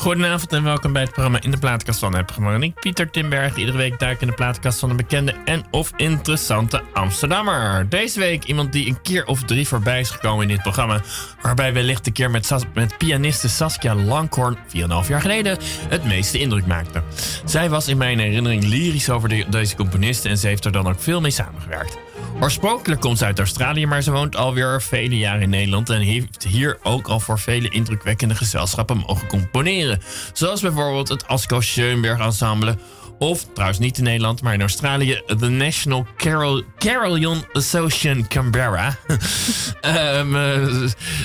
Goedenavond en welkom bij het programma In de Plaatkast van het programma. ik, Pieter Timberg, iedere week duik in de plaatkast van een bekende en of interessante Amsterdammer. Deze week iemand die een keer of drie voorbij is gekomen in dit programma. Waarbij wellicht een keer met, met pianiste Saskia Langhorn, 4,5 jaar geleden, het meeste indruk maakte. Zij was in mijn herinnering lyrisch over de, deze componist en ze heeft er dan ook veel mee samengewerkt. Oorspronkelijk komt ze uit Australië, maar ze woont alweer vele jaren in Nederland en heeft hier ook al voor vele indrukwekkende gezelschappen mogen componeren. Zoals bijvoorbeeld het Asko Schoenberg Ensemble of trouwens niet in Nederland, maar in Australië. The National Carol, Carillon Association Canberra. um,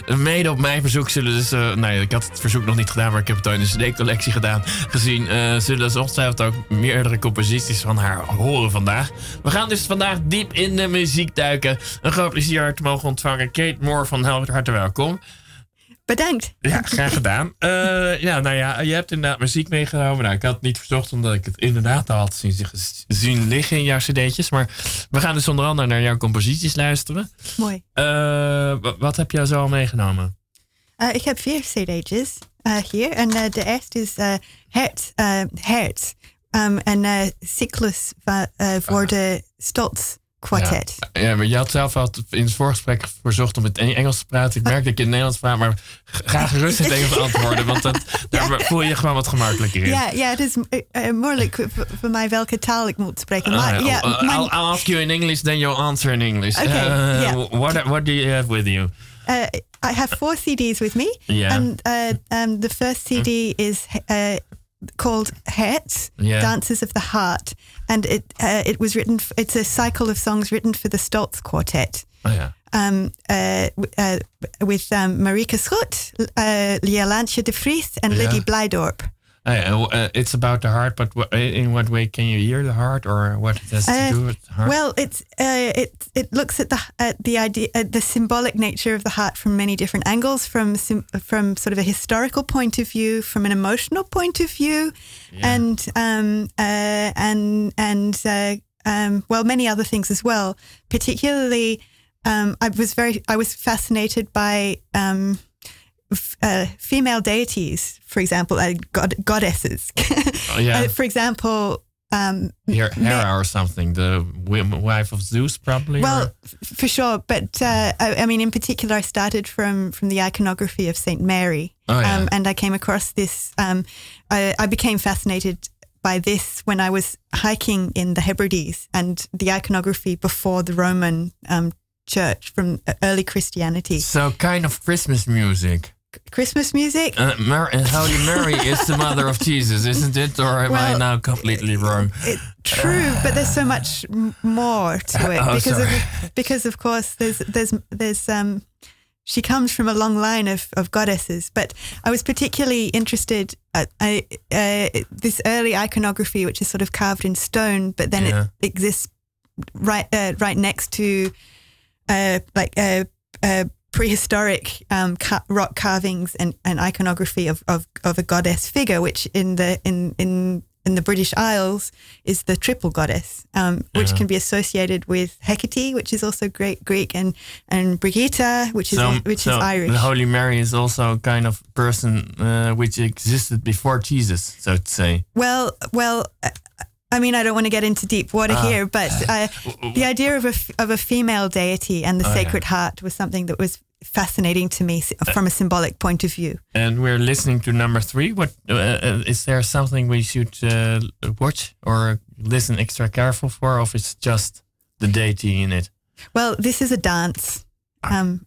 mede op mijn verzoek zullen dus... Uh, nee, ik had het verzoek nog niet gedaan, maar ik heb het al in de CD-collectie gedaan. Gezien uh, zullen ze ongetwijfeld ook meerdere composities van haar horen vandaag. We gaan dus vandaag diep in de muziek duiken. Een groot plezier te mogen ontvangen. Kate Moore van Harte welkom. Bedankt. Ja, graag gedaan. Uh, ja, nou ja, je hebt inderdaad muziek meegenomen. Nou, ik had het niet verzocht omdat ik het inderdaad al had zien, zien liggen in jouw cd'tjes. Maar we gaan dus onder andere naar jouw composities luisteren. Mooi. Uh, wat heb jij zo al meegenomen? Uh, ik heb vier cd'tjes hier. En de eerste is Hertz. Hertz. Um, en cyclus voor ah. de Stots kwartet. Ja, maar je had zelf al in het voorgesprek verzocht om het Engels te praten. Ik merk dat je in het Nederlands praat, maar ga gerust het Engels beantwoorden, want dat, daar voel je je gewoon wat gemakkelijker in. Ja, ja het is uh, moeilijk voor mij welke taal ik moet spreken. Maar, uh, yeah, I'll, I'll, ask you in English, then you'll answer in English. Okay, yeah. what, what do you have with you? I have four CDs with me. Yeah. And uh, um, the first CD is uh, called Het. Dances of the Heart, and it uh, it was written. It's a cycle of songs written for the Stolz Quartet. Oh, yeah. Um, uh, uh, with um, Marika Schut, uh, Lielantje de Vries, and yeah. Liddy Blijdorp. Uh, uh, it's about the heart, but in what way can you hear the heart, or what does it to uh, do with the heart? Well, it's uh, it it looks at the at the idea at the symbolic nature of the heart from many different angles, from from sort of a historical point of view, from an emotional point of view, yeah. and um, uh, and and uh, um, well, many other things as well. Particularly, um, I was very I was fascinated by. Um, uh, female deities, for example, uh, god- goddesses. oh, yeah. Uh, for example, um, Hera, Hera or something, the wife of Zeus, probably. Well, for sure, but uh, I, I, mean, in particular, I started from from the iconography of Saint Mary, oh, yeah. um, and I came across this. Um, I, I, became fascinated by this when I was hiking in the Hebrides and the iconography before the Roman um, church from early Christianity. So, kind of Christmas music. Christmas music. Uh, Mar- Holy Mary is the mother of Jesus, isn't it? Or am well, I now completely wrong? It, true, but there's so much more to it oh, because sorry. of because of course there's there's there's um she comes from a long line of, of goddesses, but I was particularly interested at uh, uh, this early iconography, which is sort of carved in stone, but then yeah. it exists right uh, right next to uh, like uh, uh, prehistoric um, ca- rock carvings and, and iconography of, of, of a goddess figure, which in the in in in the British Isles is the triple goddess, um, which Yeah. can be associated with Hecate, which is also great Greek, and and Brigitte, which is So, which so is Irish. the Holy Mary is also a kind of person uh, which existed before Jesus, so to say. Well, well, uh, I mean, I don't want to get into deep water Ah. here, but uh, the idea of a of a female deity and the Oh, yeah. Sacred Heart was something that was fascinating to me from a symbolic point of view. And we're listening to number three. What uh, uh, is there something we should uh, watch or listen extra careful for, or if it's just the deity in it? Well, this is a dance. Um,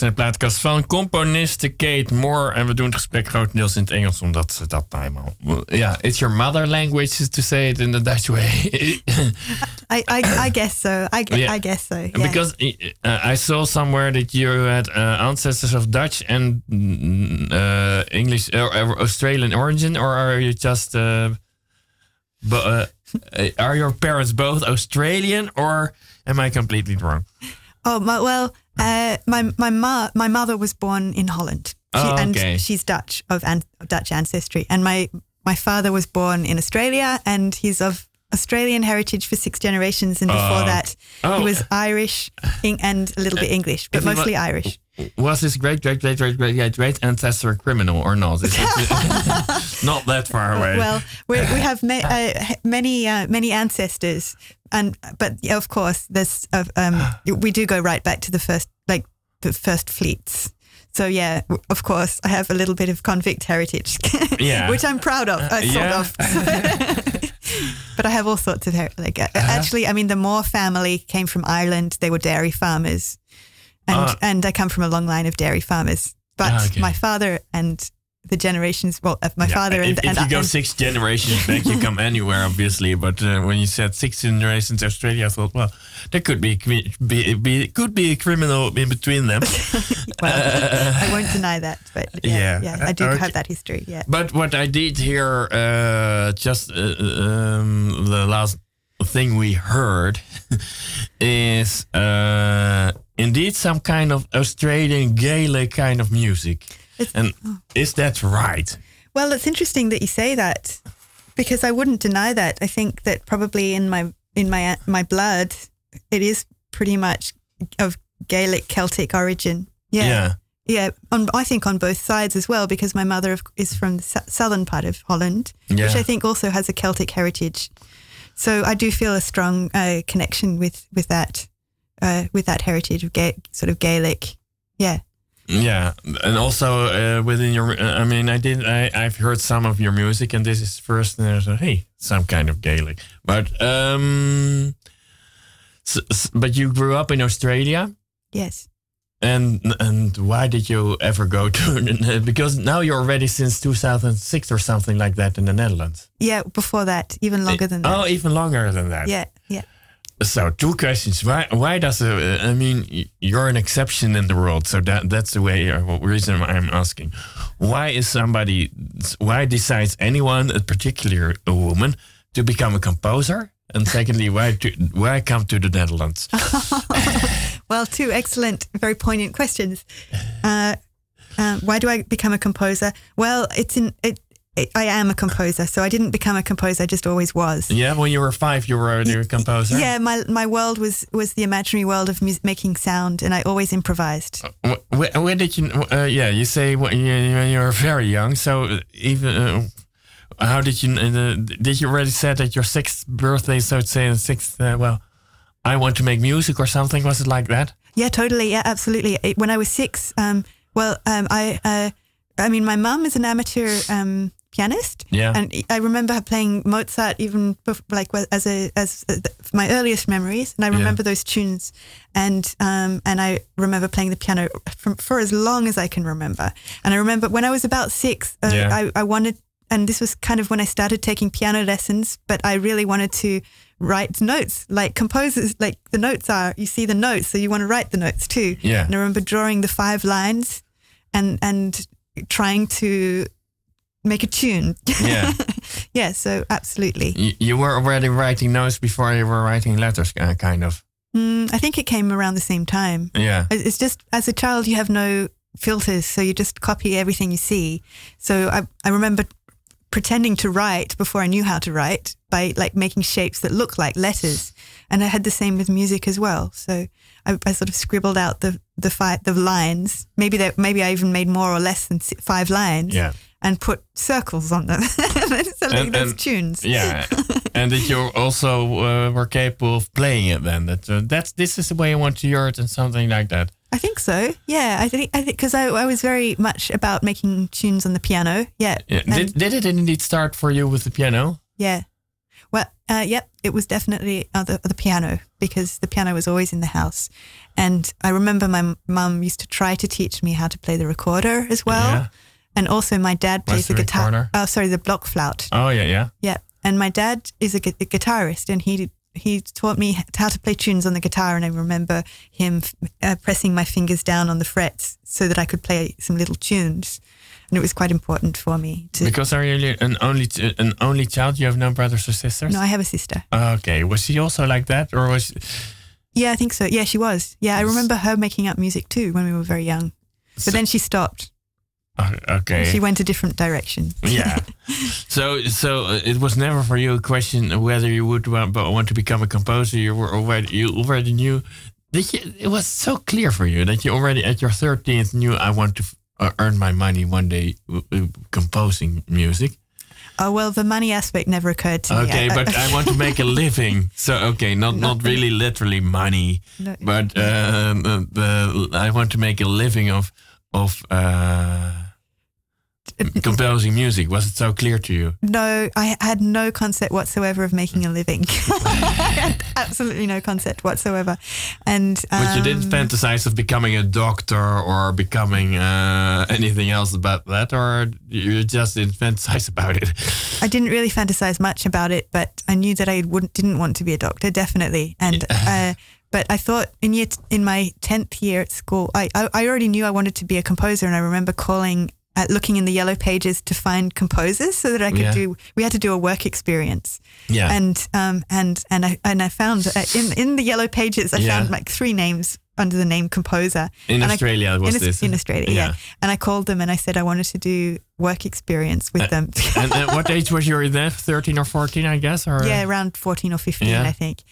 yeah. luistert naar de plaatkast van componiste Kate Moore. En we doen het gesprek grotendeels in het Engels, omdat ze dat nou eenmaal... Ja, it's your mother language to say it in the Dutch way. I, I, I guess so. I, Yeah. I guess so. Yeah. Because uh, I saw somewhere that you had uh, ancestors of Dutch and mm, uh, English or, Australian origin, or are you just... Uh, but, uh, are your parents both Australian, or am I completely wrong? Oh my, well, uh, my my ma- my mother was born in Holland, She- Oh, okay. and she's Dutch of an- Dutch ancestry, and my my father was born in Australia, and he's of Australian heritage for six generations, and before Oh. that Oh. he was Irish and a little bit English, but mostly Irish. Was his great great great great great great great ancestor a criminal or not? Not that far away? Well, we, we have ma- uh, many uh, many ancestors, and but yeah, of course, there's uh, um, we do go right back to the first like the first fleets. So yeah, of course, I have a little bit of convict heritage, Yeah. which I'm proud of, uh, sort yeah. of. but I have all sorts of her- like uh, Uh-huh. actually, I mean, the Moore family came from Ireland. They were dairy farmers, and Ah. and I come from a long line of dairy farmers. But Ah, okay. my father and the generations, well, uh, my Yeah, father if, and, if and, you go and- six generations back, you come anywhere, obviously. But uh, when you said six generations Australia, I thought, well, there could be, be, be could be a criminal in between them. Well, I won't deny that, but yeah, Yeah. yeah, I do Okay. have that history. Yeah. But what I did hear, uh, just uh, um, the last thing we heard, is uh, indeed some kind of Australian Gaelic kind of music. It's- and is that right? Well, it's interesting that you say that because I wouldn't deny that. I think that probably in my in my my blood, it is pretty much of Gaelic Celtic origin. Yeah. Yeah. Yeah, on, I think on both sides as well, because my mother is from the southern part of Holland, which I think also has a Celtic heritage. So I do feel a strong uh, connection with with that uh, with that heritage of Ga- sort of Gaelic. Yeah, Yeah, and also uh, within your, uh, I mean, I did, I, I've heard some of your music, and this is first, and there's a hey, some kind of Gaelic, but um, s s- but you grew up in Australia, yes. and and why did you ever go to? Because now you're already since 2006 or something like that in the Netherlands. Yeah, before that, even longer than that. Oh, even longer than that. Yeah. So two questions. Why why does uh, I mean you're an exception in the world, so that that's the way uh, reason I'm asking. Why is somebody why decides anyone, particularly a woman, to become a composer? And secondly, why to, why come to the Netherlands? Well, two excellent, very poignant questions. Uh, uh, why do I become a composer? Well, it's in it. I am a composer, so I didn't become a composer. I just always was. Yeah, when you were five, you were already a composer. Yeah, my my world was was the imaginary world of mus- making sound, and I always improvised. Wh- wh- When did you? Uh, yeah, you say when you were very young. So uh, even uh, how did you? Uh, did you already said that your sixth birthday, so to say, the sixth? Uh, well, I want to make music or something. Was it like that? Yeah, totally. Yeah, absolutely. It- when I was six, um, well, um, I, uh, I mean, my mum is an amateur um, pianist. Yeah. and I remember her playing Mozart even bef- like as a as uh, th- my earliest memories, and I Yeah. remember those tunes, and um, and I remember playing the piano from, for as long as I can remember. And I remember when I was about six, uh, Yeah. I, I wanted, and this was kind of when I started taking piano lessons, but I really wanted to write notes like composers like the notes are you see the notes so you want to write the notes too Yeah. and i remember drawing the five lines and and trying to make a tune Yeah. yeah so absolutely you, you were already writing notes before you were writing letters, uh, kind of. mm, i think it came around the same time Yeah. It's just as a child you have no filters so you just copy everything you see so i, I remember pretending to write before i knew how to write by like making shapes that look like letters and i had the same with music as well so i, I sort of scribbled out the the five the lines maybe that maybe i even made more or less than five lines Yeah. and put circles on them so like And- those and- tunes Yeah, and that you also uh, were capable of playing it. Then that uh, that's this is the way I want to hear it, and something like that. I think so. Yeah, I think I think because I, I was very much about making tunes on the piano. Yeah, Yeah. Did, did it indeed start for you with the piano? yeah. Well, uh, yep, it was definitely uh, the, the piano because the piano was always in the house. And I remember my mum used to try to teach me how to play the recorder as well. Yeah. And also my dad plays What's the, the guitar. Oh, sorry, the block flute. Oh yeah, yeah. Yeah. And my dad is a, gu- a guitarist and he he taught me how to play tunes on the guitar and I remember him uh, pressing my fingers down on the frets so that I could play some little tunes. And it was quite important for me to Because are you an only an only child? You have no brothers or sisters? No, I have a sister. Okay. Was she also like that, or was? She... Yeah, I think so. Yeah, she was. Yeah, I remember her making up music too when we were very young. But So- then she stopped. Oh, okay. She went a different direction. yeah. So, so uh, it was never for you a question whether you would want, want to become a composer. You were already you already knew. That you, it was so clear for you that you already at your thirteenth knew I want to earn my money one day uh, uh, composing music. Oh well, the money aspect never occurred to me. Okay, but I want to make a living. So okay, not not really literally money, No. but um, uh, uh, I want to make a living of of uh, composing music. Was it so clear to you? no, I had no concept whatsoever of making a living. Absolutely no concept whatsoever. And But you didn't um, fantasize of becoming a doctor or becoming uh, anything else about that, or you just didn't fantasize about it. I didn't really fantasize much about it, but I knew that I wouldn't didn't want to be a doctor, definitely. And uh, but I thought in year t- in my tenth year at school, I, I I already knew I wanted to be a composer, and I remember calling. Uh, looking in the yellow pages to find composers so that I could Yeah. do. We had to do a work experience, Yeah. and um and and I and I found uh, in in the yellow pages I Yeah. found like three names under the name composer. in And I- Australia, was in, this? in Australia, yeah. And I called them and I said I wanted to do work experience with them. and uh, what age was you then? Thirteen or fourteen, I guess, or Yeah, around 14 or 15, Yeah. I think.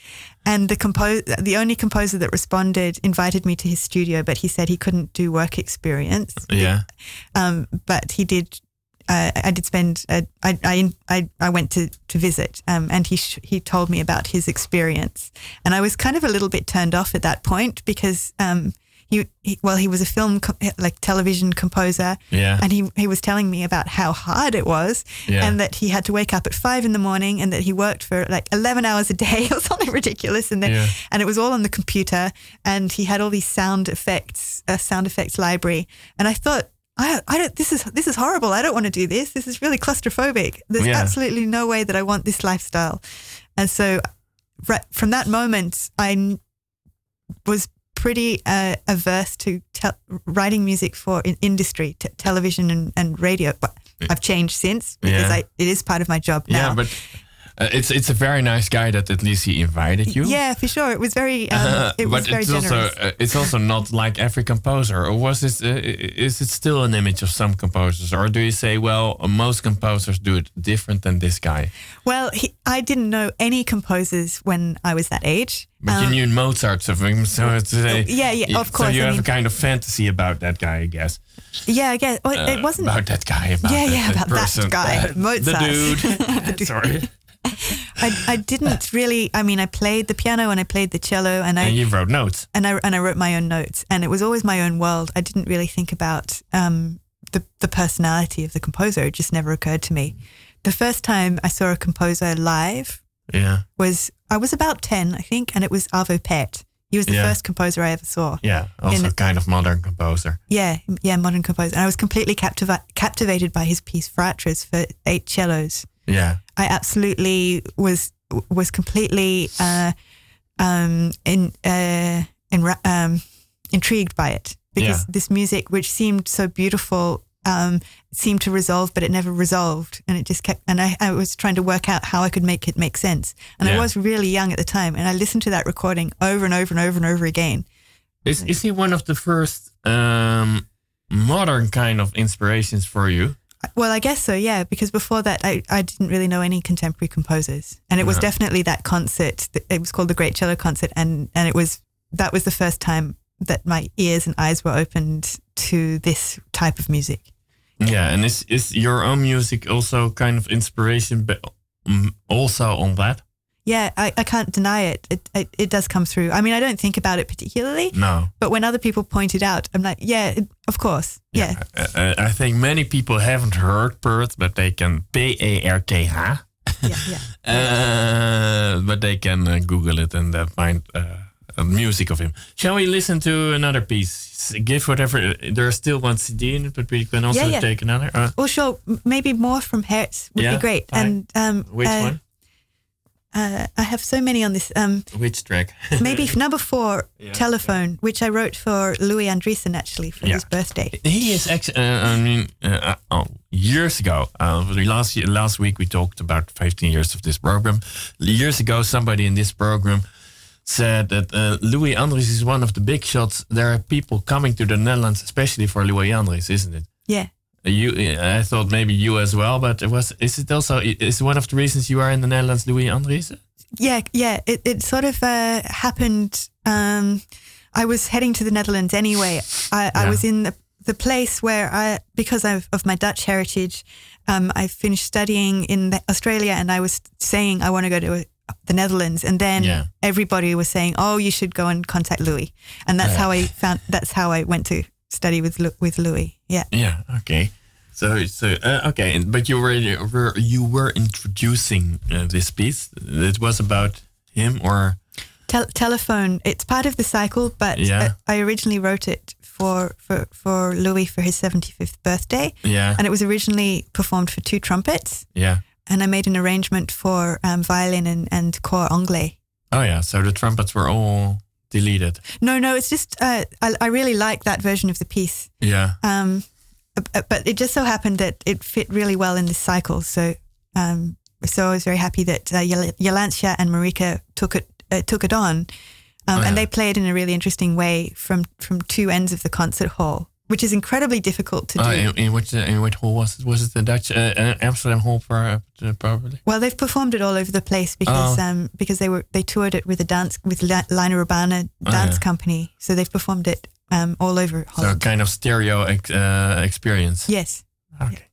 And the compose the only composer that responded invited me to his studio, but he said he couldn't do work experience. yeah. Um, but he did. Uh, I did spend. Uh, I, I I I went to to visit, um, and he sh- he told me about his experience, and I was kind of a little bit turned off at that point because um, he, he well he was a film co- like television composer, Yeah. and he he was telling me about how hard it was, Yeah. and that he had to wake up at five in the morning, and that he worked for like eleven hours a day or something ridiculous, and then Yeah. and it was all on the computer, and he had all these sound effects, a sound effects library, and I thought. I, I don't. This is this is horrible. I don't want to do this. This is really claustrophobic. There's Yeah. absolutely no way that I want this lifestyle. And so, right from that moment, I was pretty uh, averse to te- writing music for in- industry, t- television and, and radio. But I've changed since because Yeah. I, it is part of my job now. Yeah, but uh, it's it's a very nice guy that at least he invited you. Yeah, for sure. It was very. Um, it was but very it's generous. also uh, it's also not like every composer. Or was it? Uh, is it still an image of some composers, or do you say, well, most composers do it different than this guy? well, he, I didn't know any composers when I was that age. But you Um, knew Mozart's of him, so it's uh, Yeah, yeah, of course. So you I have mean- a kind of fantasy about that guy, I guess. Yeah, I guess. Well, it Uh, wasn't. about that guy. About Yeah, that, yeah, about that person. guy, Uh, Mozart. the dude. Sorry. I, I didn't really. I mean, I played the piano and I played the cello, and I And you wrote notes. and I and I wrote my own notes, and it was always my own world. I didn't really think about um, the the personality of the composer. It just never occurred to me. The first time I saw a composer live Yeah, was I was about ten, I think, and it was Arvo Pärt. He was the Yeah. first composer I ever saw. yeah. Also, In- kind of modern composer. Yeah, yeah, modern composer. And I was completely captiva- captivated by his piece Fratres for eight cellos. Yeah, I absolutely was was completely uh, um, in, uh, in, um, intrigued by it because Yeah. this music, which seemed so beautiful, um, seemed to resolve, but it never resolved, and it just kept. And I, I was trying to work out how I could make it make sense. And I was really young at the time, and I listened to that recording over and over and over and over again. is is he one of the first um, modern kind of inspirations for you? Well, I guess so, yeah, because before that, I, I didn't really know any contemporary composers. And it was Uh-huh. definitely that concert. It was called the Great Cello Concert. And, and it was, that was the first time that my ears and eyes were opened to this type of music. Yeah, and is is your own music also kind of inspiration, but um, also on that? Yeah, I, I can't deny it. It, it. it does come through. I mean, I don't think about it particularly, No. but when other people point it out, I'm like, yeah, it, of course. Yeah. Uh, uh, I think many people haven't heard Perth, but they can P A R T H. yeah, yeah. Uh, but they can uh, Google it and uh, find uh, music of him. Shall we listen to another piece? Give whatever. There's still one CD in it, but we can also Yeah, yeah. take another. Uh, Well, sure. Maybe more from Hertz would Yeah, be great. fine. And um, which uh, one? Uh, I have so many on this. Um, Which track? maybe number four, Yeah, telephone, which I wrote for Louis Andriessen actually for Yeah. his birthday. He is actually. Uh, I mean, uh, oh, years ago. Uh, last year, last week we talked about 15 years of this program. Years ago, somebody in this program said that uh, Louis Andries is one of the big shots. There are people coming to the Netherlands, especially for Louis Andries, isn't it? Yeah. You, I thought maybe you as well, but it was. Is it also? Is one of the reasons you are in the Netherlands, Louis Andries? Yeah, yeah. It, it sort of uh, happened. Um, I was heading to the Netherlands anyway. I, I was in the, the place where I, because of, of my Dutch heritage, um, I finished studying in Australia and I was saying I want to go to uh, the Netherlands. And then Yeah. everybody was saying, oh, you should go and contact Louis. And that's Yeah. how I found, that's how I went to study with, with Louis. Yeah. Yeah. Okay. So so uh, okay, but you were, you were you were introducing uh, this piece. It was about him, or Tel- telephone. It's part of the cycle, but Yeah. uh, I originally wrote it for, for, for Louis for his 75th birthday. yeah, And it was originally performed for two trumpets. yeah. And I made an arrangement for um, violin and, and cor anglais. Oh yeah. So the trumpets were all deleted. No, no, it's just, uh, I, I really like that version of the piece. Yeah. Um, uh, but it just so happened that it fit really well in this cycle. So, um, so I was very happy that uh, and Marika took it uh, took it on, um, Oh, yeah. and they played in a really interesting way from from two ends of the concert hall, which is incredibly difficult to do. Oh, in, in which uh, in which hall was it? Was it the Dutch uh, uh, Amsterdam hall for, uh, probably? Well, they've performed it all over the place because Oh. um, because they were they toured it with a dance with Li- Lina Urbana dance Oh, yeah. company, so they've performed it um, all over So Holland. kind of stereo ex- uh, experience. Yes. Okay.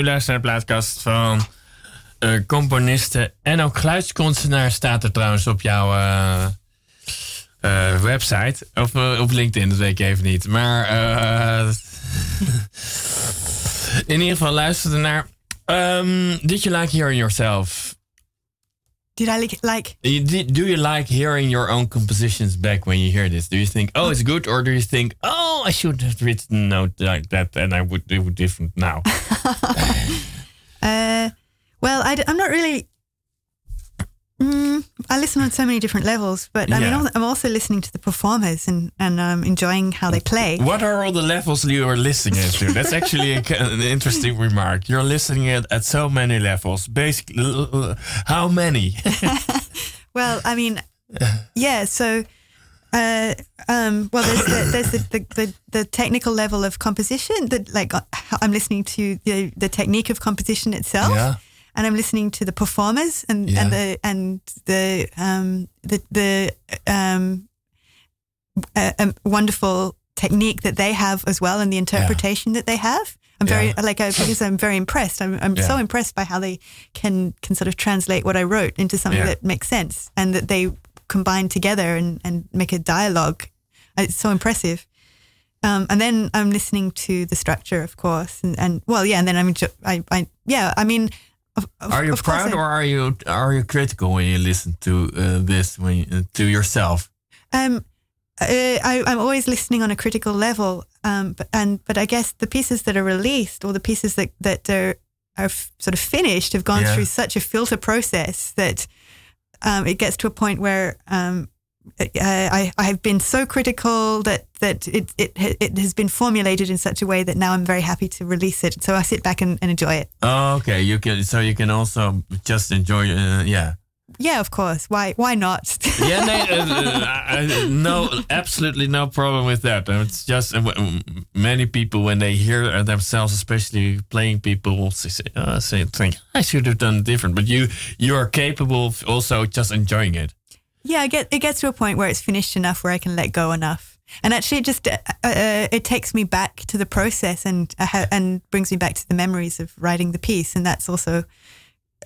U naar de plaatkast van uh, componisten en ook geluidskunstenaar staat er trouwens op jouw uh, uh, website. Of op LinkedIn, dat weet ik even niet. Maar in ieder geval luister naar. Um, did you like hearing yourself? Did I like like? Do you like hearing your own compositions back when you hear this? Do you think, oh, it's good, or do you think, oh, I should have written note like that, and I would do it different now? uh, well, I, am not really. Mm, I listen on so many different levels, but I yeah. mean, I'm also listening to the performers and and um, enjoying how they play. What are all the levels you are listening to? That's actually a, an interesting remark. You're listening at, at so many levels. Basically, how many? well, I mean, yeah. So, uh, um, well, there's the, there's the, the, the, the, technical level of composition that, like, uh, I'm listening to the the technique of composition itself. Yeah and I'm listening to the performers and, yeah. and the and the um, the the um, a, wonderful technique that they have as well and the interpretation yeah. that they have. I'm very yeah. like I, because I'm very impressed. I'm I'm so impressed by how they can can sort of translate what I wrote into something that makes sense and that they combine together and and make a dialogue. It's so impressive. Um, and then I'm listening to the structure, of course, and, and well, yeah, and then I'm, I, I, yeah, I mean, of, of, are you proud or are you are you critical when you listen to uh, this when you, uh, to yourself? Um, uh, I, am always listening on a critical level, um, but and but I guess the pieces that are released or the pieces that that are are sort of finished have gone yeah. through such a filter process that um, it gets to a point where um, I, I have been so critical that that it, it it has been formulated in such a way that now I'm very happy to release it. So I sit back and, and enjoy it. Oh, okay. You can so you can also just enjoy. Uh, yeah. Yeah, of course. Why? Why not? yeah, no, uh, uh, no, absolutely no problem with that. It's just uh, many people when they hear themselves, especially playing people, say, uh, say, think I should have done different. But you, you are capable of also just enjoying it yeah, it, get, it gets to a point where it's finished enough where I can let go enough. And actually, it just uh, uh, it takes me back to the process and uh, and brings me back to the memories of writing the piece, and that's also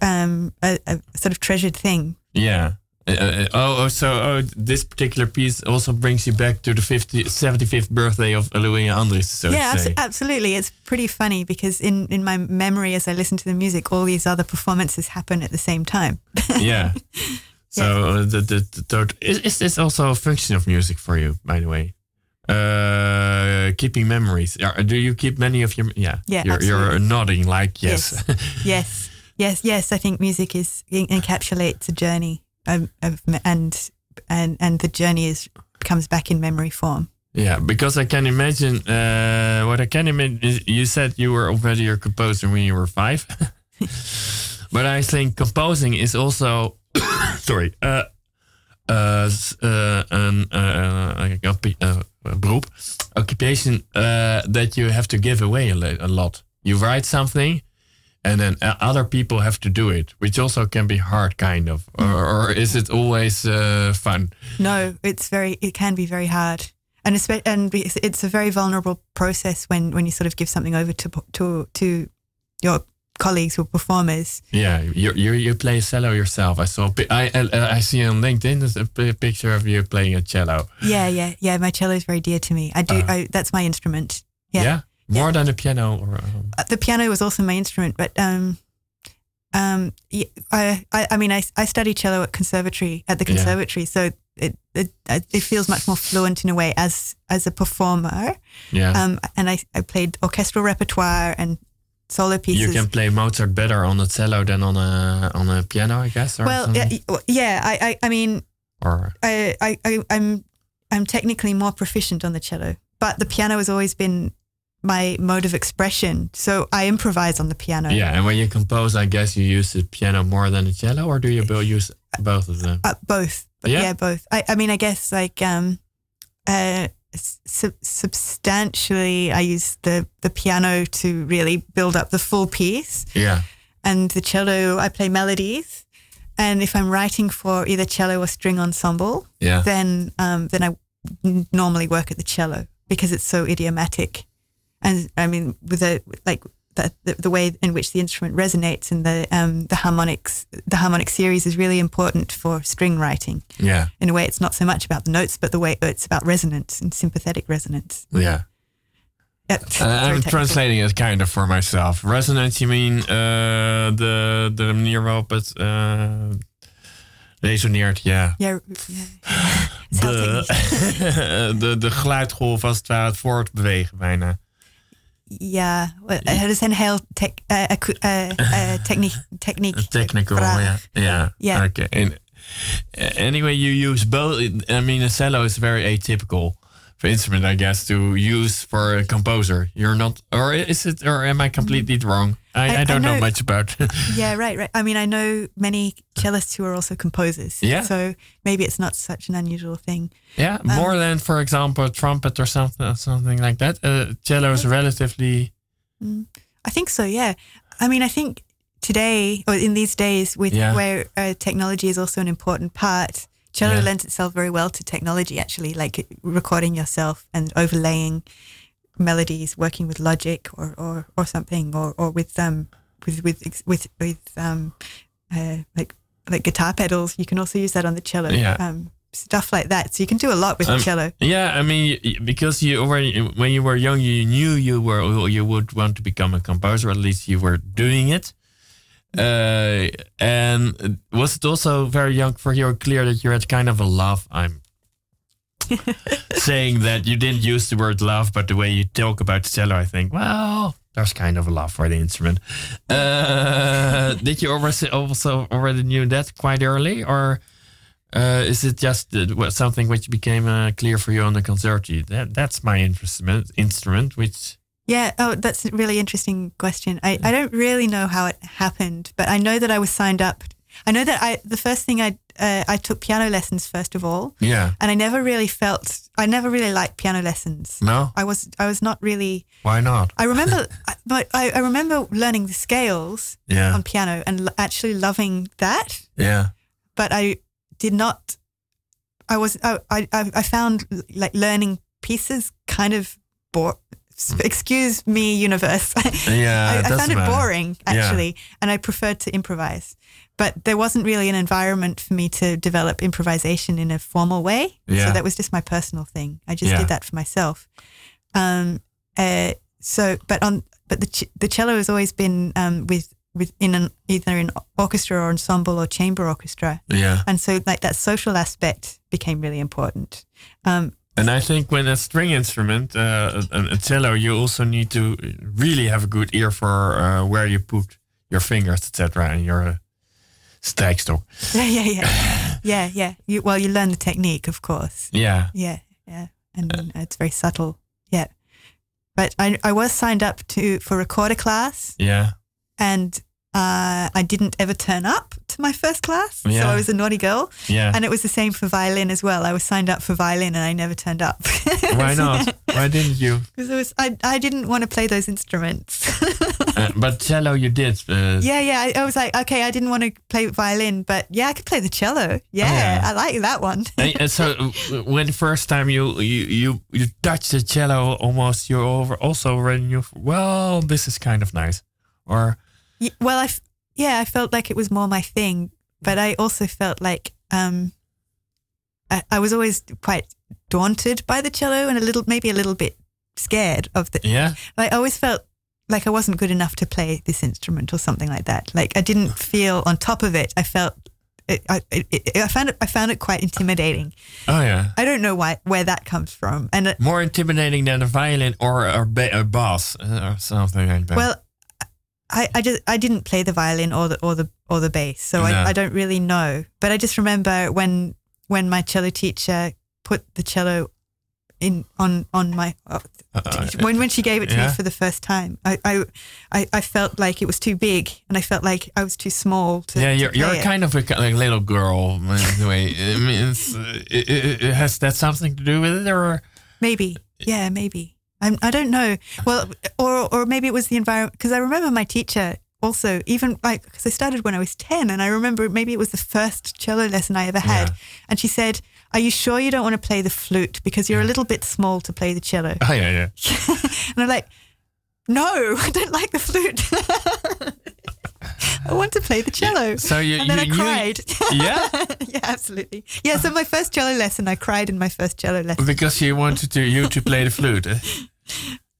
um, a, a, sort of treasured thing. Yeah. Uh, uh oh, oh, so oh, this particular piece also brings you back to the 50, 75th birthday of Louis Andries. So yeah, abso- absolutely. It's pretty funny because in, in my memory, as I listen to the music, all these other performances happen at the same time. yeah. So uh, the, the, the third is, is this also a function of music for you, by the way? Uh, keeping memories. Do you keep many of your? Yeah, yeah. You're, you're nodding like yes. Yes. yes, yes, yes. I think music is encapsulates a journey, um, of, and and and the journey is comes back in memory form. Yeah, because I can imagine. Uh, what I can imagine is you said you were already a composer when you were five, but I think composing is also sorry, uh, uh, een uh, beroep, occupation that you have to give away a, lot. You write something, and then other people have to do it, which also can be hard, kind of. Or, or is it always fun? No, it's very. It can be very hard and it's a very vulnerable process when when you sort of give something over to to to your colleagues or performers. Yeah, you you you play cello yourself. I saw. I I, I see on LinkedIn there's a picture of you playing a cello. Yeah, yeah, yeah. My cello is very dear to me. I do. Uh, I, that's my instrument. Yeah. yeah? More yeah. than the piano. Or, um... the piano was also my instrument, but um, um, I, I, I mean, I, I studied cello at conservatory at the conservatory, yeah. so it, it it feels much more fluent in a way as as a performer. Yeah. Um, and I, I played orchestral repertoire and solo pieces. You can play Mozart better on the cello than on a on a piano, I guess. well, yeah, yeah. I, I, I mean, or I, I, I, I'm, I'm technically more proficient on the cello, but the piano has always been my mode of expression. So I improvise on the piano. Yeah, and when you compose, I guess you use the piano more than the cello, or do you both use both of them? Uh, both. Yeah? yeah, both. I, I mean, I guess like um, uh, sub- substantially, I use the the piano to really build up the full piece. Yeah. And the cello, I play melodies. And if I'm writing for either cello or string ensemble, yeah. then um, then I normally work at the cello because it's so idiomatic. And I mean, with a like the, the, way in which the instrument resonates and the um, the harmonics the harmonic series is really important for string writing. Yeah. In a way, it's not so much about the notes, but the way it's about resonance and sympathetic resonance. Yeah. Uh, I'm translating it kind of for myself. Resonance, you mean uh, the de manier waarop het uh, resoneert, ja. Yeah, yeah. It's how De, de, de geluidgolf als het ware het voortbewegen bijna. Ja, well, het is een heel tech, uh, acu- uh, uh, techniek, techniek. Technical, yeah. Yeah. Yeah. Okay. And, uh, anyway, you use both. I mean, a cello is very atypical for instrument, I guess, to use for a composer. You're not, or is it, or am I completely wrong? I, I- I, don't know, know- much about. Yeah, right, right. I mean, I know many cellists who are also composers. Yeah. So maybe it's not such an unusual thing. yeah, more than, for example, a trumpet or something, something like that. Uh, cello is relatively. I think so. Yeah. I mean, I think today or in these days, with Yeah. where uh, technology is also an important part, cello Yeah. lends itself very well to technology. Actually, like recording yourself and overlaying melodies, working with Logic or or, or something, or or with um with with with with um uh, like like guitar pedals. You can also use that on the cello. Yeah. Um, stuff like that. So you can do a lot with Um, the cello. Yeah, I mean, because you already when you were young, you knew you were you would want to become a composer. At least you were doing it. Uh, and was it also very young for you clear that you had kind of a love? I'm saying that you didn't use the word love, but the way you talk about the cello, I think, well, there's kind of a love for the instrument. Uh, did you also already knew that quite early, or uh, is it just something which became uh, clear for you on the concerti? That that's my instrument, instrument which Yeah, oh, that's a really interesting question. I, I don't really know how it happened, but I know that I was signed up. I know that I the first thing I uh, I took piano lessons first of all, yeah and I never really felt I never really liked piano lessons. no I was I was not really. why not I remember, but I, I remember learning the scales yeah on piano and l- actually loving that. yeah But I did not. I was I I, I found like learning pieces kind of bore. Excuse me, universe. yeah I, I found it matter. boring actually, and I preferred to improvise. But there wasn't really an environment for me to develop improvisation in a formal way. Yeah. So that was just my personal thing. I just Yeah. did that for myself. Um, uh, so, but on but the ch- the cello has always been um, with with in an either in orchestra or ensemble or chamber orchestra, yeah and so like that social aspect became really important. Um, And I think when a string instrument, uh, a, a cello, you also need to really have a good ear for uh, where you put your fingers, etc., and your uh, strijkstok. yeah, yeah, yeah, yeah, yeah. You, well, you learn the technique, of course. Yeah, Yeah, yeah, and it's very subtle. Yeah, but I I was signed up to for recorder class, yeah, and uh, I didn't ever turn up to my first class, so I was a naughty girl. yeah. And it was the same for violin as well. I was signed up for violin, and I never turned up. Why not? Why didn't you? Because it was I I didn't want to play those instruments. Uh, but cello, you did. Uh, yeah, yeah. I, I was like, okay, I didn't want to play violin, but yeah, I could play the cello. Yeah, Oh, yeah. I like that one. And, and so uh, when the first time you you you, you touched the cello, almost you're over also when you Well, this is kind of nice. Or well, I f- yeah, I felt like it was more my thing, but I also felt like um, I, I was always quite daunted by the cello and a little, maybe a little bit scared of the. yeah, I always felt like I wasn't good enough to play this instrument or something like that. Like I didn't feel on top of it. I felt. It, I, it, it, I found it. I found it quite intimidating. oh yeah. I don't know why where that comes from. And uh, More intimidating than a violin or a, ba- a bass uh, or something like that. Well, I, I just I didn't play the violin or the or the or the bass, so No. I, I don't really know. But I just remember when when my cello teacher put the cello in on on my uh, Uh, when when she gave it to yeah. me for the first time, I, I I I felt like it was too big, and I felt like I was too small to. yeah, you're, you're it. kind of a like little girl in a way. I mean, it's, uh, it, it, it- has that something to do with it, or Maybe, yeah, maybe. I'm, I don't know. Well, or or maybe it was the environment because I remember my teacher also even like because I started when I was ten, and I remember maybe it was the first cello lesson I ever had, Yeah. and she said, "Are you sure you don't want to play the flute because you're a little bit small to play the cello?" oh yeah, yeah, and I'm like, No, I don't like the flute. I want to play the cello. So you, and then you I cried. Yeah, yeah, absolutely. Yeah, so my first cello lesson, I cried in my first cello lesson because she wanted to you to play the flute, eh?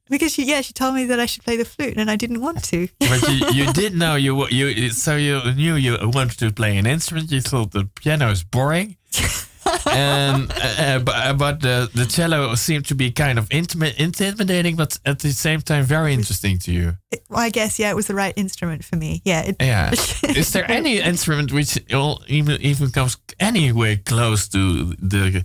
Because she, yeah, she told me that I should play the flute, and I didn't want to. but you, you did know you you so you knew you wanted to play an instrument. You thought the piano is boring, and uh, but, uh, but the the cello seemed to be kind of intimate, intimidating, but at the same time very interesting to you. It- well, I guess yeah, it was the right instrument for me. Yeah, it, Yeah. Is there any instrument which all, even even comes anywhere close to the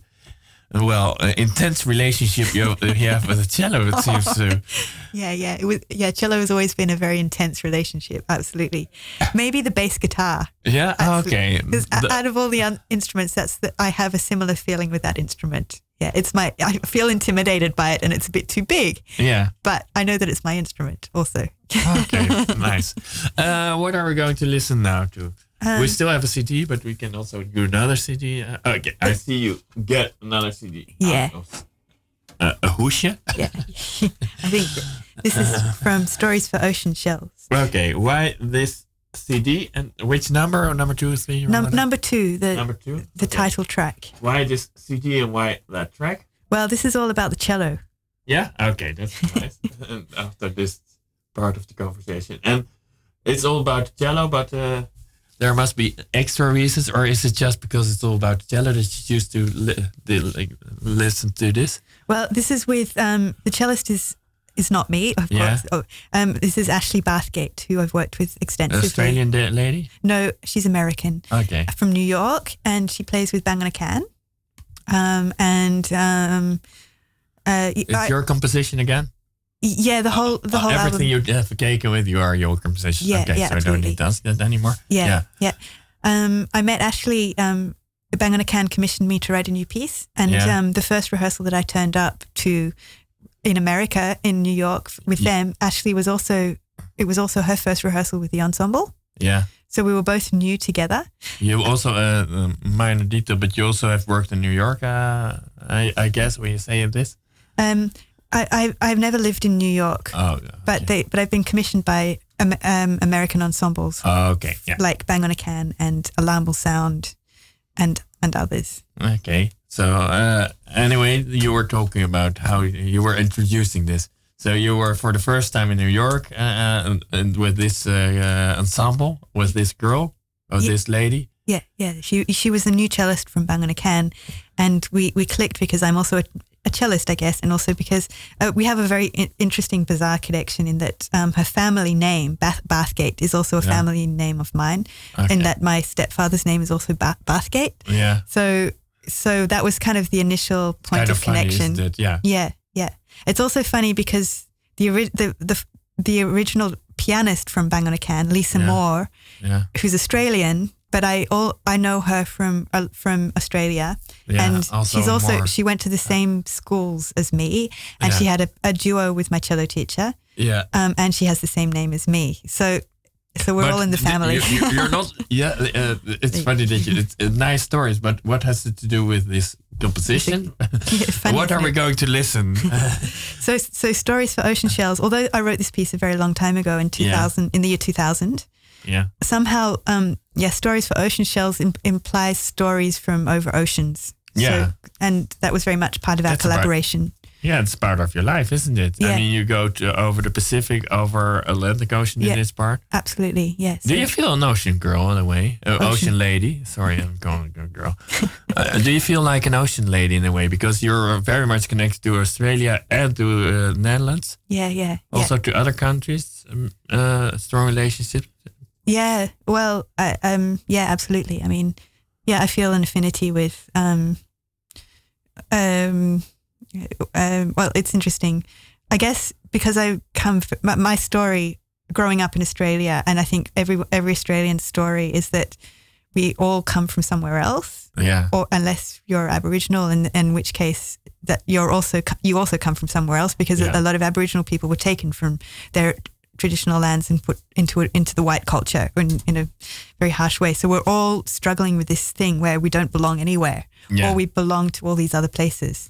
well uh, intense relationship you, you have with the cello? It seems to. Yeah, yeah. It was yeah, cello has always been a very intense relationship. Absolutely. Maybe the bass guitar. Yeah. Okay. 'Cause o- The- out of all the un- instruments, that's the, I have a similar feeling with that instrument. Yeah, it's my I feel intimidated by it and it's a bit too big, yeah. but I know that it's my instrument also. Okay. nice. Uh, what are we going to listen now to? We still have a CD, but we can also do another CD. Uh, okay. I see you get another CD. Yeah. of, Uh, a hoesje. Yeah. I think this is from Stories for Ocean Shells. Okay. Why this CD and which number or number two, three? or Num- number 2, the number two. the Okay. title track. Why this CD and why that track? Well, this is all about the cello. Yeah. Okay, that's nice. and after this part of the conversation, and it's all about cello, but uh, there must be extra reasons, or is it just because it's all about cello that you choose to li- like, listen to this? Well, this is with um, the cellist is is not me, of Yeah. course. Oh, um, this is Ashley Bathgate, who I've worked with extensively. Australian lady. No, she's American Okay. from New York, and she plays with Bang on a Can. Um, and um, uh, It's I- your composition again. Yeah, the whole the whole Everything album. you have taken with you are your compositions. Yeah, okay, yeah, so I don't need to ask that anymore. Yeah, yeah. Um, I met Ashley. Um, Bang on a Can commissioned me to write a new piece, and Yeah. um, the first rehearsal that I turned up to in America, in New York, with Ye- them, Ashley was also. It was also her first rehearsal with the ensemble, yeah. so we were both new together. You also, uh, um, minor detail, but you also have worked in New York, uh, I, I guess, when you say this. Um, I, I I've never lived in New York, Oh, but they but I've been commissioned by um, um, American ensembles Oh, okay, yeah. like Bang on a Can and Alarm Will Sound, and and others. Okay. So, uh, anyway, you were talking about how you were introducing this. So you were for the first time in New York uh, and, and with this uh, uh, ensemble, with this girl or Ye- this lady. Yeah, yeah. She she was a new cellist from Bang on a Can, and we we clicked because I'm also a, a cellist, I guess, and also because uh, we have a very in- interesting, bizarre connection in that um, her family name Bath- Bathgate is also a Yeah. family name of mine, Okay. and that my stepfather's name is also ba- Bathgate. Yeah. So so that was kind of the initial point kind of, of funny, connection. Yeah. Yeah, yeah. It's also funny because the ori- the the the original pianist from Bang on a Can, Lisa Yeah. Moore, Yeah. who's Australian, but I all I know her from uh, from Australia, Yeah, and also she's also Moore. she went to the same schools as me, and Yeah. she had a, a duo with my cello teacher, Yeah. um, and she has the same name as me. So so we're But all in the th- family. You, you, are not. Yeah, uh, it's funny that you. It's uh, nice stories, but what has it to do with this composition? funny, what are we going to listen? So so stories for ocean shells. Although I wrote this piece a very long time ago in Yeah. 2000 in the year 2000. Yeah, somehow, um, yeah, stories for ocean shells im- implies stories from over oceans. Yeah. So, and that was very much part of our That's about- collaboration. yeah. It's part of your life, isn't it? Yeah. I mean, you go to over the Pacific, over Atlantic Ocean Yeah. in this part. Absolutely, yes. Do you feel an ocean girl in a way? Uh, ocean. Ocean. lady. Sorry, I'm a girl. uh, do you feel like an ocean lady in a way because you're very much connected to Australia and to uh, Netherlands, Yeah, yeah, also to other countries? Um, uh, strong relationships. Yeah. Well, I, um, yeah, absolutely. I mean, yeah, I feel an affinity with, um, um, um, well, it's interesting. I guess because I come, f- my, my story growing up in Australia, and I think every every Australian story is that we all come from somewhere else. Yeah. or unless you're Aboriginal, in in which case that you're also you also come from somewhere else because Yeah. a lot of Aboriginal people were taken from their traditional lands and put into it into the white culture in, in a very harsh way. So we're all struggling with this thing where we don't belong anywhere, Yeah. or we belong to all these other places.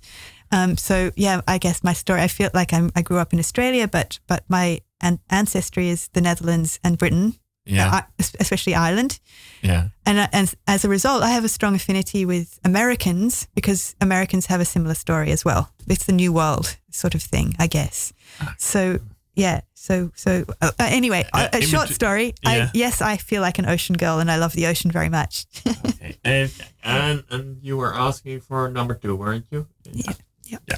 Um, so yeah, I guess my story. I feel like I'm, I grew up in Australia, but but my an- ancestry is the Netherlands and Britain, Yeah. uh, especially Ireland. yeah. And, uh, and as a result, I have a strong affinity with Americans because Americans have a similar story as well. It's the New World sort of thing, I guess. So yeah. So so uh, uh, anyway, Uh, a, a short story. yeah. I, yes, I feel like an ocean girl, and I love the ocean very much. Okay. And, and and you were asking for number two, weren't you? Yeah. Yeah. Yeah.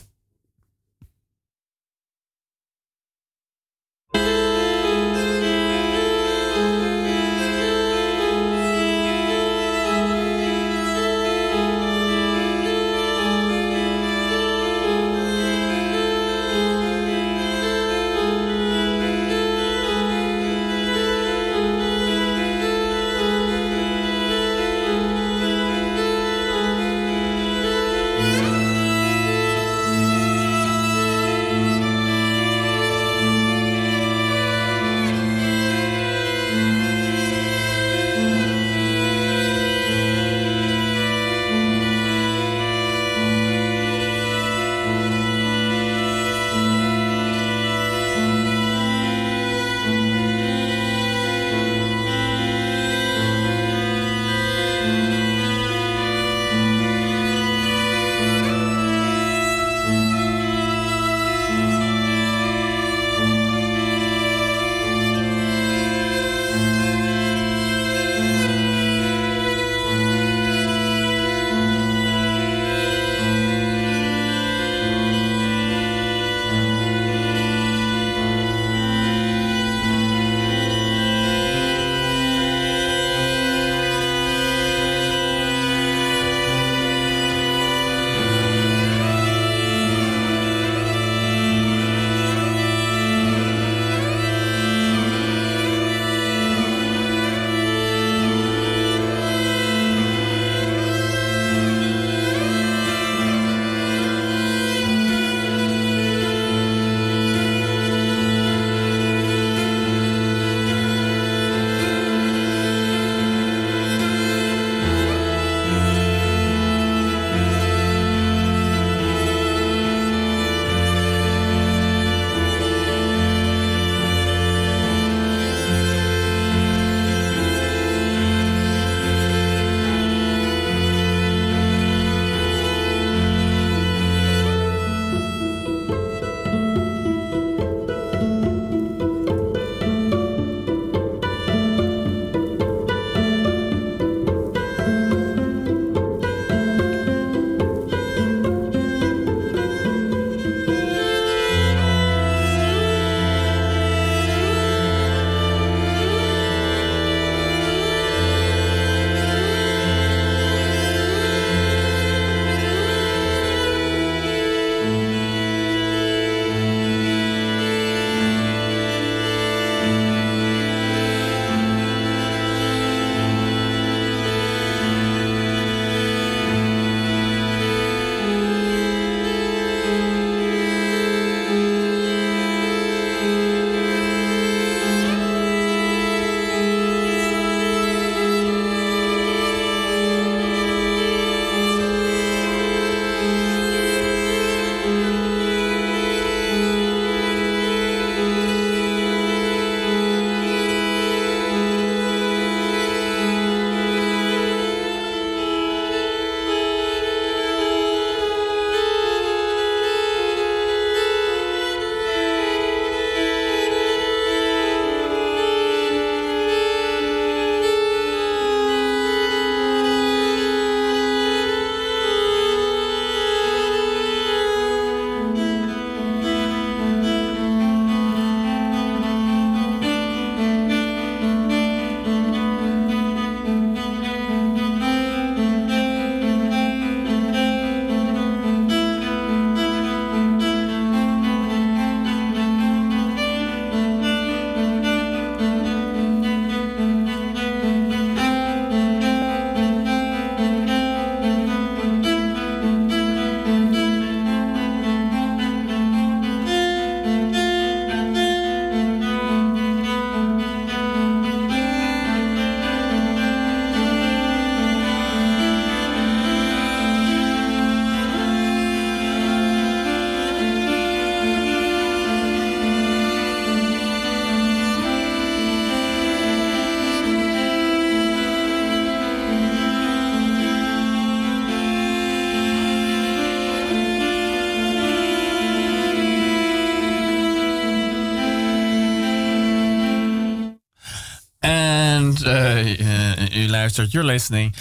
Luistert, you're listening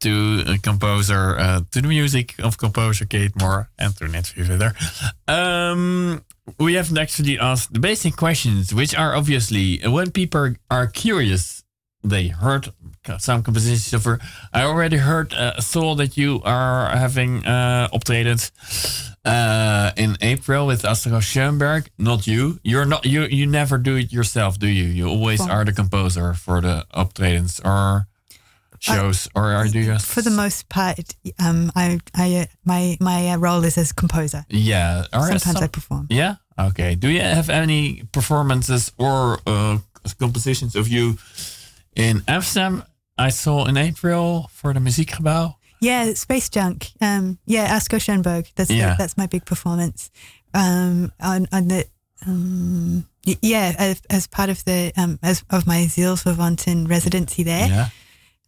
to a composer, uh, to the music of composer Kate Moore, and to net verder. Um, we have actually asked the basic questions, which are obviously when people are curious, they heard some compositions of her. I already heard uh, a soul that you are having uh, optredens uh, in April with Asko Schoenberg. Not you. You're not. You you never do it yourself, do you? You always well, are the composer for the optredens or shows, I, or are you? For the most part, um, I I my my uh, role is as composer. Yeah. Sometimes some, I perform. Yeah. Okay. Do you have any performances or uh, compositions of you in Amsterdam? I saw in April for the Muziekgebouw. Yeah, Space Junk. Um, yeah, Asko Schoenberg. That's yeah. That's my big performance. Um, on, on the um, yeah, as, as, part of the um, as of my Zielsverwanten residency there. Yeah.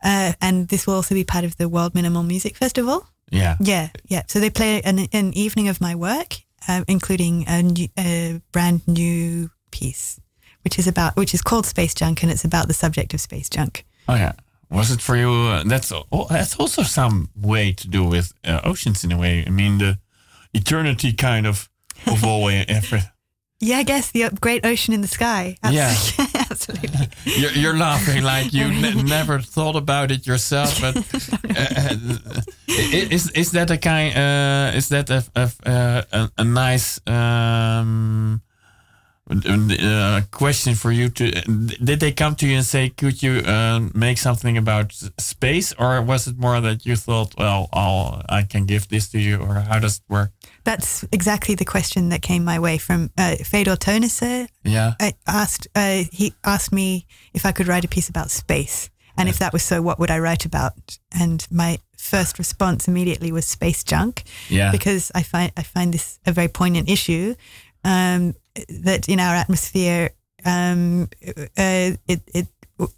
Uh, and this will also be part of the World Minimal Music Festival. Yeah. Yeah, yeah. So they play an, an evening of my work, uh, including a, new, a brand new piece, which is about which is called Space Junk, and it's about the subject of space junk. Oh yeah. Was it for you? Uh, that's oh, that's also some way to do with uh, oceans in a way. I mean, the eternity kind of of all effort. Yeah, I guess the great ocean in the sky. Absolutely. Yeah, absolutely. you're, you're, laughing like you ne never thought about it yourself, but uh, is is that a kind? Uh, is that a a, a, a nice um, uh, question for you to did they come to you and say could you uh, make something about space or was it more that you thought well I'll, i can give this to you or how does it work that's exactly the question that came my way from uh, Fedor Teunisse. Yeah, I asked uh, he asked me if I could write a piece about space, and if that was so, what would I write about? And my first response immediately was space junk. Yeah, because I find I find this a very poignant issue, um, that in our atmosphere, um, uh, it, it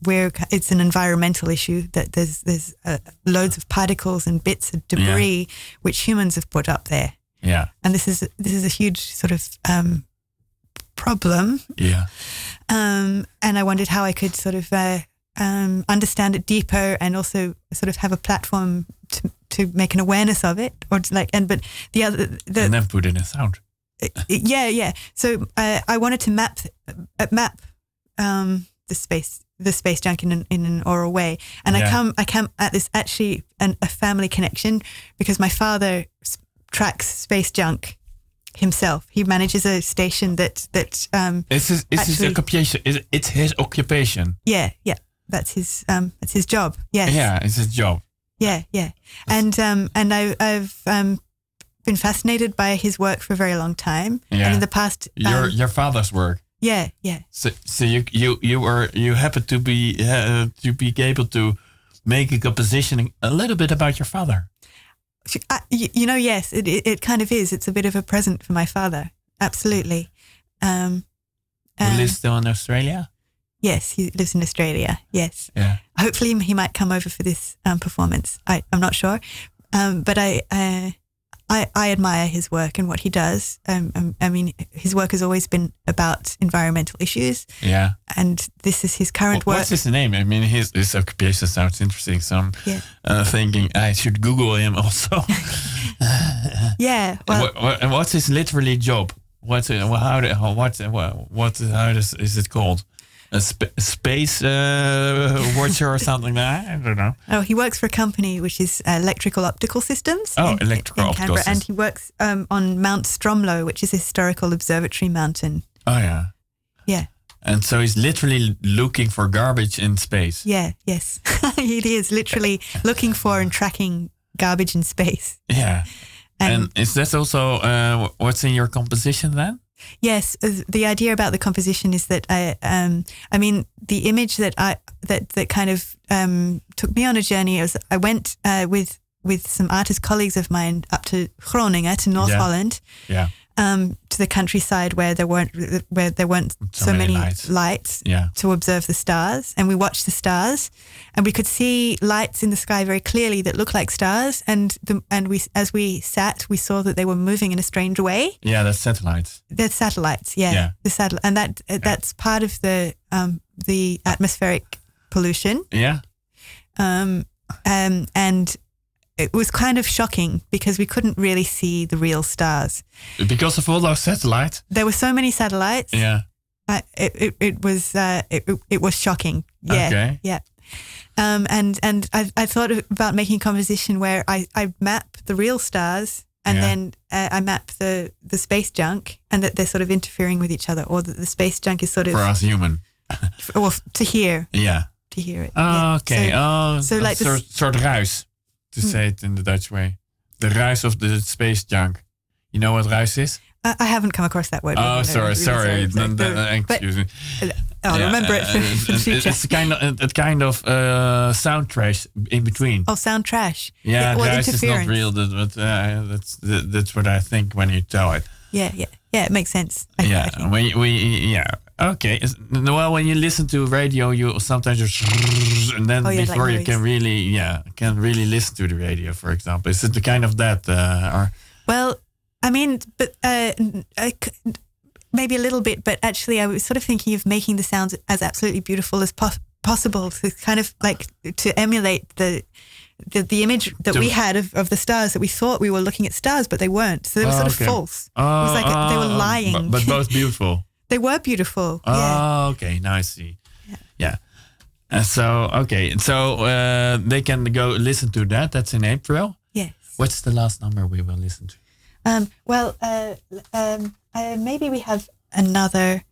where it's an environmental issue that there's there's uh, loads of particles and bits of debris yeah. which humans have put up there. Yeah, and this is this is a huge sort of um, problem. Yeah, um, and I wondered how I could sort of uh, um, understand it deeper and also sort of have a platform to to make an awareness of it, or like and but the other the, and then put in a sound yeah, yeah. So uh, I wanted to map uh, map um, the space the space junk in an, in an oral way, and yeah. I come I come at this actually an, a family connection because my father tracks space junk himself. He manages a station that that um, it's his, it's actually, his occupation. It's his occupation. Yeah, yeah. That's his um, that's his job. Yes. Yeah, it's his job. Yeah, yeah. And um, and I, I've um, been fascinated by his work for a very long time. Yeah. And in the past, your um, your father's work. Yeah, yeah. So so you you you were you happen to be uh, to be able to make a composition a little bit about your father. Uh, you, you, know, yes, it, it, it kind of is. It's a bit of a present for my father. Absolutely. Um, um, he lives still in Australia. Yes, he lives in Australia. Yes. Yeah. Hopefully, he might come over for this um, performance. I, I'm not sure, um, but I. Uh, I, I admire his work and what he does. Um, um, I mean, his work has always been about environmental issues. Yeah. And this is his current well, work. What's his name? I mean, his, his occupation sounds interesting. So I'm yeah. uh, thinking I should Google him also. yeah. Well, and, what, what's his literally job? What's it, how, what, what, what, how does, is it called? A sp- space uh, watcher or something like that. I don't know. Oh, he works for a company which is Electrical Optical Systems. Oh, in, Electrical in Optical Systems. And he works um, on Mount Stromlo, which is a historical observatory mountain. Oh, yeah. Yeah. And so he's literally looking for garbage in space. Yeah, yes. he is literally looking for and tracking garbage in space. Yeah. And, and is that also uh, what's in your composition then? Yes, uh, the idea about the composition is that I, um, I mean, the image that I that that kind of um, took me on a journey was I went uh, with with some artist colleagues of mine up to Groningen to North yeah. Holland. Yeah um, to the countryside where there weren't where there weren't so, so many, many, lights, lights yeah. to observe the stars, and we watched the stars, and we could see lights in the sky very clearly that looked like stars, and the, and we as we sat, we saw that they were moving in a strange way. Yeah, that's satellites. They're satellites. Yeah, yeah. the satellite, and that yeah. that's part of the um, the atmospheric pollution. Yeah. Um, um, and it was kind of shocking because we couldn't really see the real stars. Because of all those satellites. There were so many satellites. Yeah. Uh, it, it, it was uh, it, it was shocking. Yeah. Okay. Yeah. Um, and and I, I thought about making a composition where I, I map the real stars and Yeah. then uh, I map the, the space junk and that they're sort of interfering with each other or that the space junk is sort of For us human. well to hear Yeah. to hear it. Oh, Yeah. okay. So- oh, so like this- soort, soort ruis, to say it in the Dutch way. The ruis of the space junk. You know what ruis is? I, I haven't come across that word. Oh, no, sorry, really sorry. Then- But- excuse me. I'll Yeah, remember it for, uh, the future. It's a kind of a, kind of uh, sound trash in between. oh, sound trash. yeah, well, ruis is not real, that- but uh, that's that's what I think when you tell it. Yeah, yeah, yeah. It makes sense. I- Yeah, think. when we yeah okay. Well, when you listen to radio, you sometimes just and then Oh, yeah, before you can really yeah can really listen to the radio. For example, is it the kind of that uh, or Well, I mean, but uh, I maybe a little bit, but actually, I was sort of thinking of making the sounds as absolutely beautiful as pos- possible to kind of like to emulate the. The, the image that To- we had of, of the stars that we thought we were looking at stars, but they weren't. So they were Oh, sort of okay. false. Oh, it was like a- they were oh, lying. but, but both beautiful. They were beautiful. Oh, yeah. okay, now I see. Yeah. And so okay, so uh, they can go listen to that. That's in April. Yes. What's the last number we will listen to? Um, well, uh, um, uh, maybe we have another.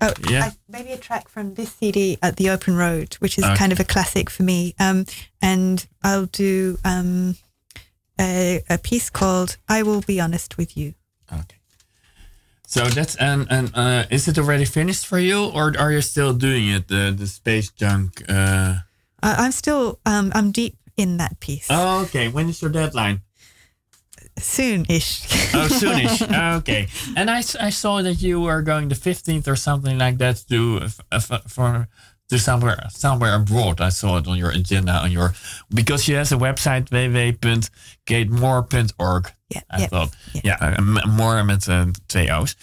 Oh, Yeah. I, maybe a track from this CD at the Open Road, which is Okay. kind of a classic for me. Um, and I'll do um, a, a piece called "I Will Be Honest with You." Okay. So that's and and uh, is it already finished for you, or are you still doing it? The the space junk. Uh... I, I'm still um, I'm deep in that piece. Oh, okay. When is your deadline? Soon-ish. Oh, soonish. okay. And I, I saw that you were going the fifteenth or something like that to uh, f- for to somewhere somewhere abroad. I saw it on your agenda on your because she has a website www.katemoore.org. yeah, I yeah, thought, yeah. uh, m- more met uh, twee O's.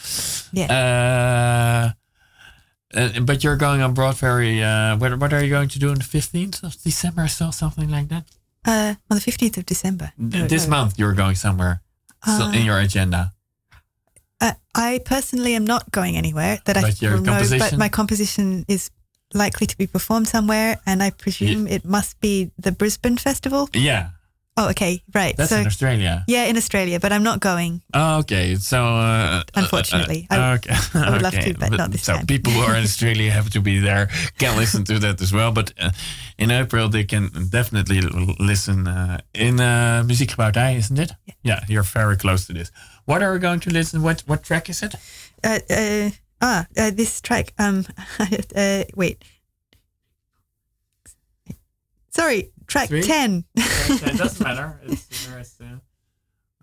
yeah. Uh, uh, but you're going abroad very. Uh, what, what are you going to do on the 15th of December or so, something like that? Uh, on the 15th of December. Th- this month you're going somewhere so Uh, in your agenda. Uh, I personally am not going anywhere that I But your will know, but my composition is likely to be performed somewhere, and I presume it must be the Brisbane Festival. Yeah, Oh, okay, right. that's so in Australia. yeah, in Australia, but I'm not going. Oh, okay, so uh, Unfortunately. uh, I- okay, I would love to, but not this so time. people who are in Australia have to be there, can listen to that as well. But uh, in April they can definitely listen uh, in uh, Muziekgebouw Dij, isn't it? Yeah. you're very close to this. What are we going to listen? What what track is it? Ah, uh, this track. Um, uh, wait. Sorry, track ten. it doesn't matter. It's, uh,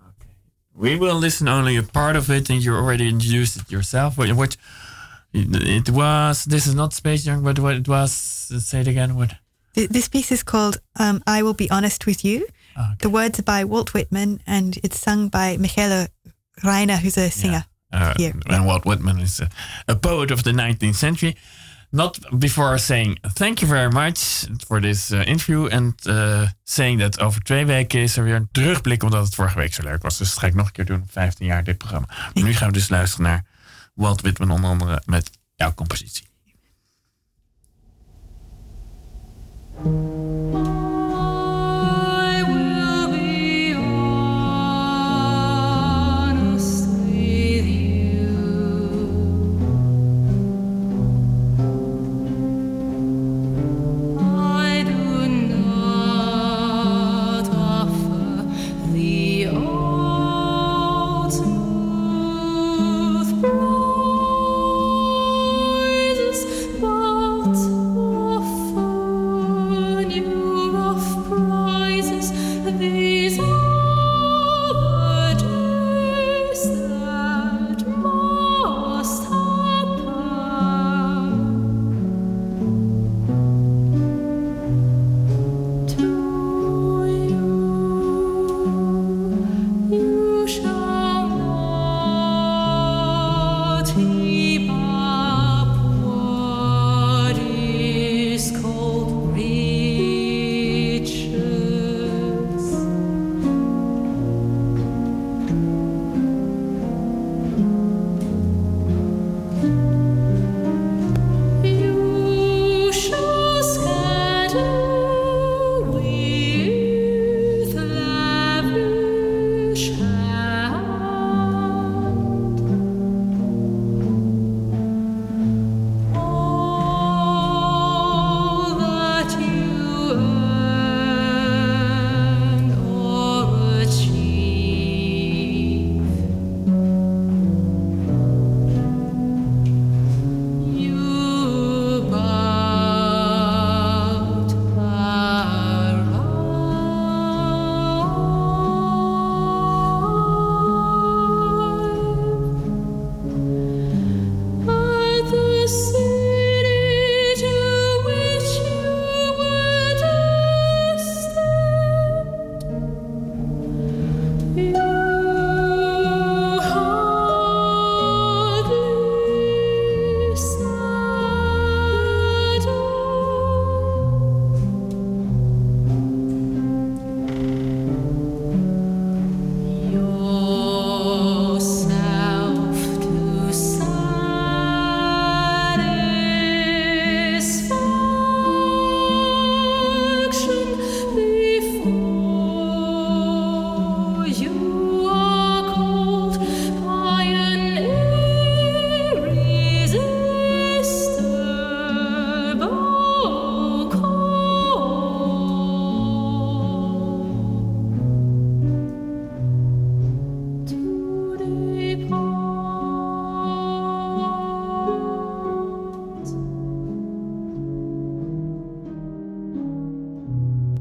okay. We will listen only a part of it, and you already introduced it yourself. What, what it was? This is not Space Junk, but what it was? Say it again. What? This piece is called um, "I Will Be Honest with You." Okay. The words are by Walt Whitman, and it's sung by Michaela Reiner, who's a singer. Uh, and Walt Whitman is a, a poet of the 19th century. Not before saying thank you very much for this uh, interview. En uh, saying dat over twee weken is er weer een terugblik, omdat het vorige week zo leuk was. Dus dat ga ik nog een keer doen, 15 jaar dit programma. Maar nu gaan we dus luisteren naar Walt Whitman, onder andere met jouw compositie.